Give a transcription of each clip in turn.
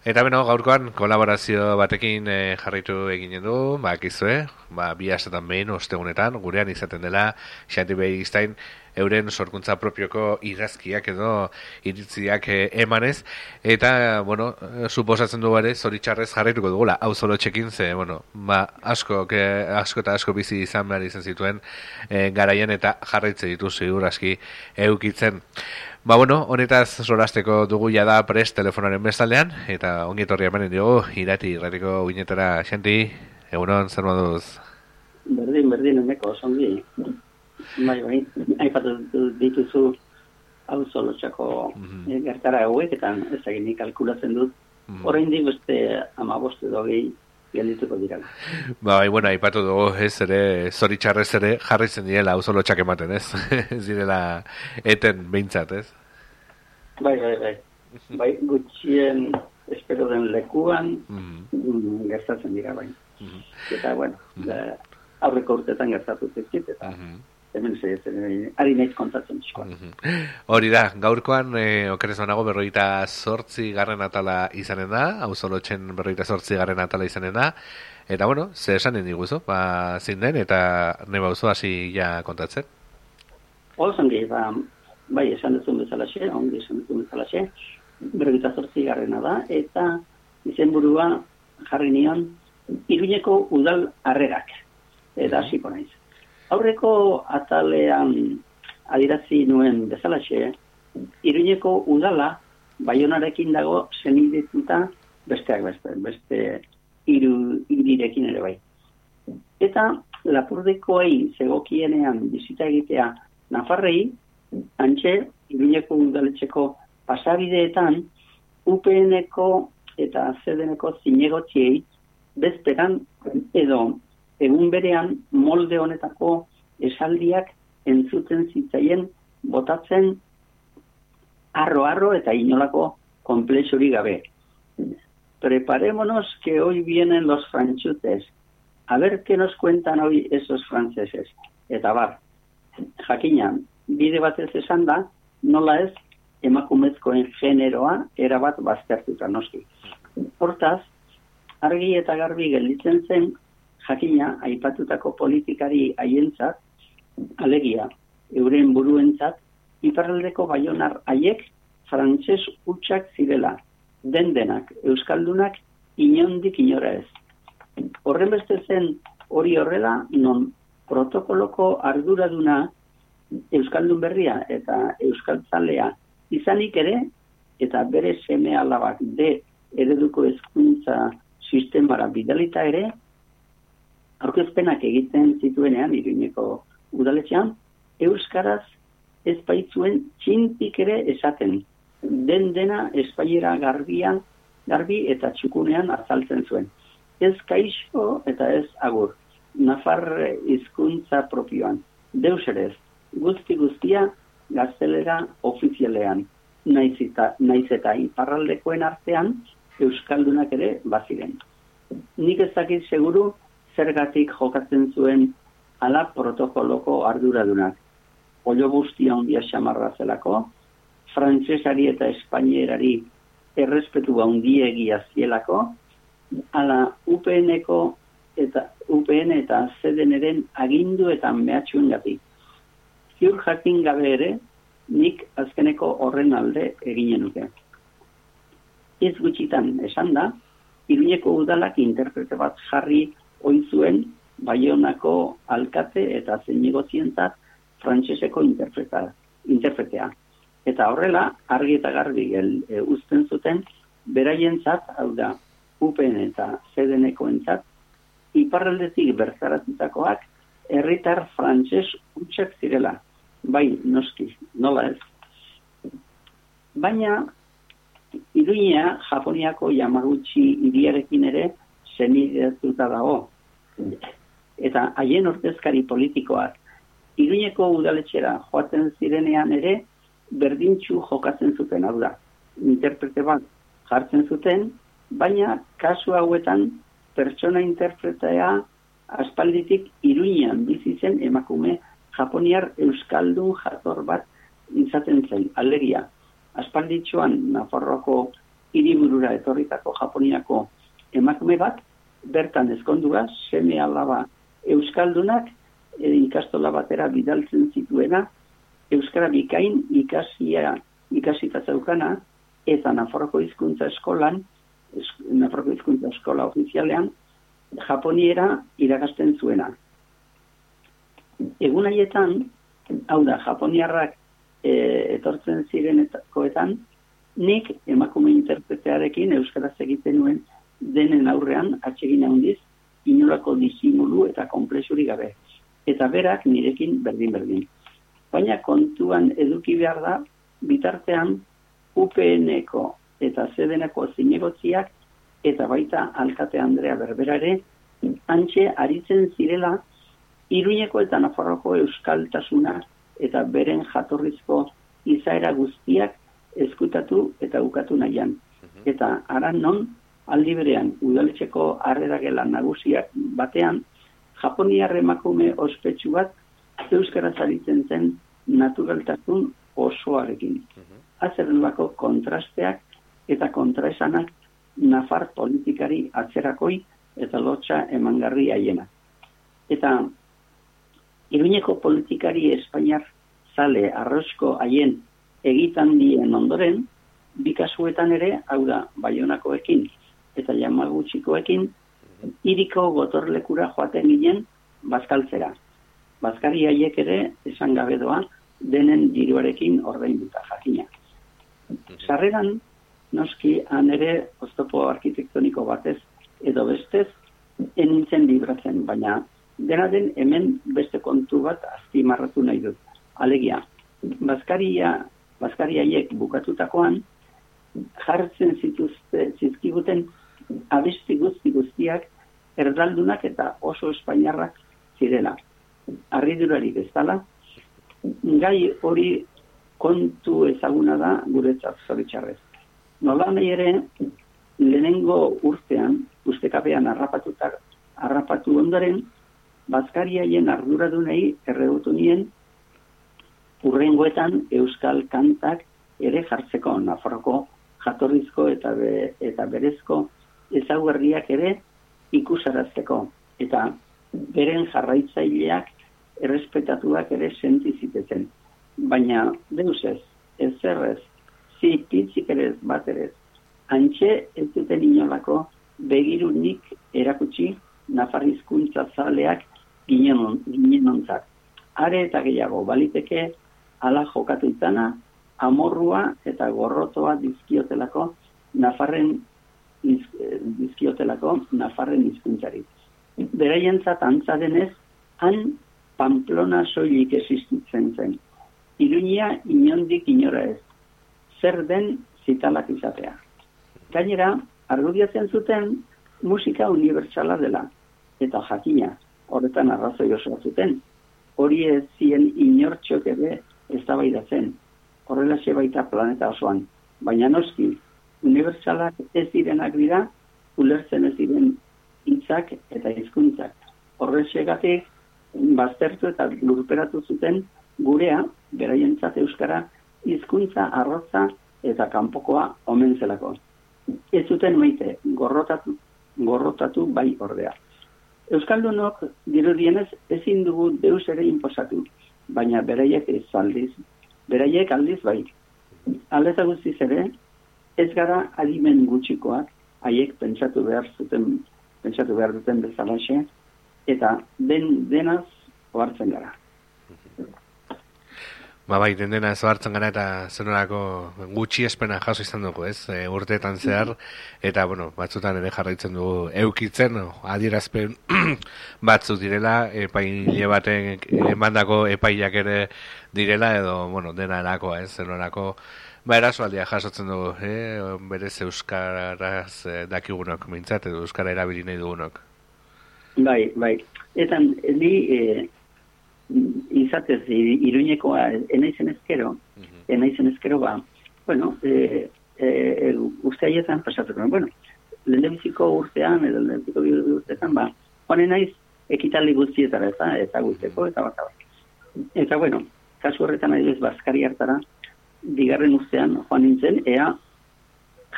Eta beno, gaurkoan kolaborazio batekin e, jarritu eginen du, ba, kizue, ba, bi astetan behin, ostegunetan, gurean izaten dela, Xanti Behistain, euren sorkuntza propioko irazkiak edo iritziak e, emanez, eta, bueno, suposatzen du ere, zoritxarrez jarrituko dugula, hau zolo txekin, ze, bueno, ba, asko, ke, asko eta asko bizi izan behar izan zituen e, garaian eta jarraitze ditu ziur aski eukitzen. Ba, bueno, honetaz solasteko dugu ja da prest telefonaren bestaldean, eta ongi etorri emanen diogu, irati, irratiko guinetara, xanti, egunon, zer moduz? Berdin, berdin, emeko, zongi. Bai, bai, haipatu dituzu hau solotxako mm -hmm. gertara hauek, eta ez egin kalkulatzen dut. Mm -hmm. Horrein di beste amaboste dogei geldituko dira. Ba, bai, bueno, aipatu dugu, ez ere, zoritxarrez ere, jarritzen direla, hau zolo ematen, ez? ez direla, eten behintzat, ez? Bai, bai, bai. Bai, gutxien, espero den lekuan, mm -hmm. gertatzen dira, bai. Mm -hmm. Eta, bueno, mm -hmm. aurreko urtetan gertatu zizkit, eta... Mm -hmm hemen ze, ari nahiz kontatzen txikoa. Hori da, gaurkoan, e, okerez banago, berroita sortzi garren atala izanen da, hau berroita sortzi garren atala izanen da, eta bueno, ze esanen diguzo, ba, zein den, eta neba oso hasi ja kontatzen. Olzen ba, bai, esan duzun bezalaxe, ongi esan duzun bezalaxe, berroita sortzi garrena da, eta izenburua jarri nion, iruñeko udal harrerak, eta hasiko naiz. Aurreko atalean adirazi nuen bezalaxe, iruñeko udala, baionarekin dago zenidetuta besteak beste, beste iru, irirekin ere bai. Eta lapurdekoei zegokienean bizita egitea Nafarrei, antxe, iruñeko udaletxeko pasabideetan, UPNeko eta zedeneko zinegotziei bezperan edo egun berean molde honetako esaldiak entzuten zitzaien botatzen arro-arro eta inolako komplexuri gabe. Preparémonos que hoy vienen los franchutes. A ver qué nos cuentan hoy esos franceses. Eta bar, jakina, bide batez esan da, nola ez emakumezkoen generoa erabat baztertuta noski. Hortaz, argi eta garbi gelditzen zen jakina aipatutako politikari haientzat, alegia, euren buruentzat, iparraldeko baionar haiek frantses utxak zirela, den denak, euskaldunak, inondik inora ez. Horren beste zen hori horrela, non protokoloko arduraduna euskaldun berria eta euskaltzalea izanik ere, eta bere seme alabak de ereduko ezkuntza sistemara bidalita ere, aurkezpenak egiten zituenean iruñeko udaletxean, Euskaraz ez baitzuen txintik ere esaten. Den dena espaiera garbian, garbi eta txukunean azaltzen zuen. Ez kaixo eta ez agur. Nafar hizkuntza propioan. Deus ere guzti guztia gaztelera ofizialean. Naiz eta, naiz eta iparraldekoen artean Euskaldunak ere baziren. Nik ez dakit seguru zergatik jokatzen zuen ala protokoloko arduradunak. Olo guztia ondia xamarra zelako, frantzesari eta espainierari errespetu handiegia zielako, ala UPN-eko eta UPN eta ZDN-eren agindu eta mehatxuen gati. Ziur jakin gabe ere, nik azkeneko horren alde eginen nuke. Ez gutxitan esan da, Iruñeko udalak interprete bat jarri oizuen Baionako alkate eta zeinigozientzat frantseseko interpretea. Eta horrela, argi eta garbi gel, e, uzten zuten, beraientzat, hau da, UPN eta ZDNeko entzat, iparraldetik berzaratutakoak herritar frantses utxak zirela. Bai, noski, nola ez. Baina, iruñea, Japoniako Yamaguchi iriarekin ere, zenidatuta dago. Eta haien ordezkari politikoak Iruñeko udaletxera joaten zirenean ere berdintxu jokatzen zuten hau da. Interprete bat jartzen zuten, baina kasu hauetan pertsona interpretea aspalditik Iruñean bizi zen emakume Japoniar euskaldun jator bat izaten zen. Alegia, aspalditxuan Nafarroako hiriburura etorritako Japoniako emakume bat, bertan ezkondura, seme alaba Euskaldunak, e, ikastola batera bidaltzen zituena, Euskara bikain ikasia ikasita zeukana, eta Nafarroko hizkuntza eskolan, Nafarroko hizkuntza eskola ofizialean, Japoniera iragasten zuena. Egun haietan, hau da, Japoniarrak e, etortzen zirenetakoetan, nik emakume interpretearekin Euskaraz egiten nuen denen aurrean atsegin handiz inolako disimulu eta komplexuri gabe. Eta berak nirekin berdin-berdin. Baina kontuan eduki behar da, bitartean UPN-eko eta zedeneko zinegotziak eta baita alkate Andrea Berberare antxe aritzen zirela Iruñeko eta Nafarroko euskaltasuna eta beren jatorrizko izaera guztiak eskutatu eta ukatu nahian. Mhm. Eta aran non, aldi berean, udaletxeko arredagela nagusiak batean, Japoniar emakume ospetsu bat euskara zaritzen zen naturaltasun osoarekin. Mhm. Azerrenbako kontrasteak eta kontraesanak nafar politikari atzerakoi eta lotxa emangarri haiena. Eta Iruñeko politikari Espainiar zale arrosko haien egitan dien ondoren, bikasuetan ere, hau da, baionakoekin eta jamagutxikoekin, iriko gotorlekura joaten ginen bazkaltzera. Bazkari haiek ere, esan gabe doa, denen diruarekin ordein duta jakina. Sarreran, noski, han ere, oztopo arkitektoniko batez edo bestez, enintzen libratzen, baina dena den hemen beste kontu bat azpimarratu nahi dut. Alegia, Baskaria, Baskariaiek bukatutakoan, jartzen zituzte, zizkiguten abesti guzti guztiak erdaldunak eta oso espainarrak zirela. Arridurarik ez dala, gai hori kontu ezaguna da guretzat zoritxarrez. Nola nahi ere, lehenengo urtean, ustekapean harrapatutak, harrapatu ondoren, Baskariaien arduradunei erregutu nien urrengoetan euskal kantak ere jartzeko Nafarroko jatorrizko eta be, eta berezko ezaugarriak ere ikusarazteko eta beren jarraitzaileak errespetatuak ere sentiziteten. Baina, deus ez, ez zerrez, zi pitzik ere bat ere, antxe ez duten inolako begirunik erakutsi nafarrizkuntza zaleak ginen ontzak. Are eta gehiago, baliteke, ala jokatu izana, amorrua eta gorrotoa dizkiotelako nafarren iz, dizkiotelako nafarren hizkuntzari. Beraientzat antza denez, han Pamplona soilik existitzen zen. Iruña inondik inora ez. Zer den zitalak izatea. Gainera, argudiatzen zuten musika unibertsala dela. Eta jakina, horretan arrazoi oso zuten. Hori ez zien inortxok ere ez da zen. Horrela baita planeta osoan. Baina noski, unibertsalak ez direnak dira, ulertzen ez diren hitzak eta hizkuntzak. Horrexegatik, baztertu eta lurperatu zuten gurea, beraientzat euskara, hizkuntza arroza eta kanpokoa omen zelako. Ez zuten maite, gorrotatu, gorrotatu bai ordea. Euskaldunok dirudienez ezin dugu deus ere inposatu, baina beraiek ez aldiz, beraiek aldiz bai. Aldeza guztiz ere, ez gara adimen gutxikoak, haiek pentsatu behar zuten, pentsatu behar duten bezalaxe, eta den denaz ohartzen gara. Ba bai, den dena ez hartzen gara eta zenorako gutxi espena jaso izan dugu, ez? E, urteetan zehar, eta, bueno, batzutan ere jarraitzen dugu eukitzen, adierazpen batzu direla, epaile baten emandako epaiak ere direla, edo, bueno, dena erako, ez? Zenorako, ba, eraso aldia jasotzen dugu, eh? Berez euskaraz eh, dakigunok, mintzat, edo euskara erabili nahi dugunok. Bai, bai. Eta, ni, eh, izatez iruñekoa enaizen ezkero, uh -huh. enaizen ezkero ba, bueno, e, e, e, uste haietan pasatuko, bueno, lehen urtean, edo lehen urtean, ba, honen naiz, ekitaldi guztietara, eta, eta guzteko, eta bat, Eta, bueno, kasu horretan nahi ez, bazkari hartara, digarren urtean, joan nintzen, ea,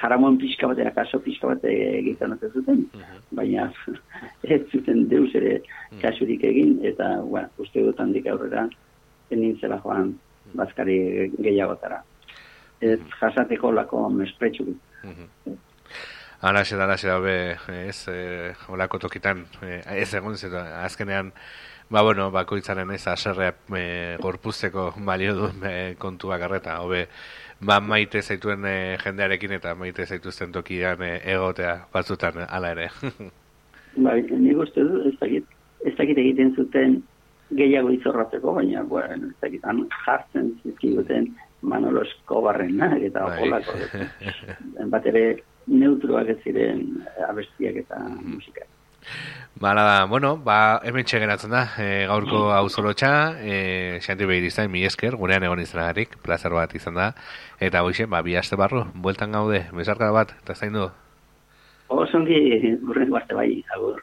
jaramon pixka batera kaso pixka bat egiten ote zuten, baina ez zuten deus ere kasurik egin, eta bueno, uste dut handik aurrera enintzela joan bazkari gehiagotara. Ez jasateko lako mespretxu. Hala, xe da, hala, xe da, be, ez, e, olako tokitan, e, ez egun, zeta, azkenean, ba, bueno, bakoitzaren ez, aserrea e, gorpuzteko balio du e, kontua garreta, hobe, ba, maite zaituen e, jendearekin eta maite zaituzten tokian e, egotea batzutan, hala ere. ba, nik uste du, ez dakit, ez dakit egiten zuten gehiago izorratzeko, baina, bueno, ez dakit, jartzen zizkiguten Manolo Escobarrena, eta bai. olako, bat ere, neutroak ez ziren abestiak eta mm musika. Bala da, bueno, ba, hemen txegeratzen da, e, gaurko hau zolotxa, e, xanti behir izan, mi esker, gurean egon izanagarik, plazar bat izan da, eta hoxen, ba, bi aste barru, bueltan gaude, bezarka bat, eta zain du? Osongi, gurren guarte bai, agur.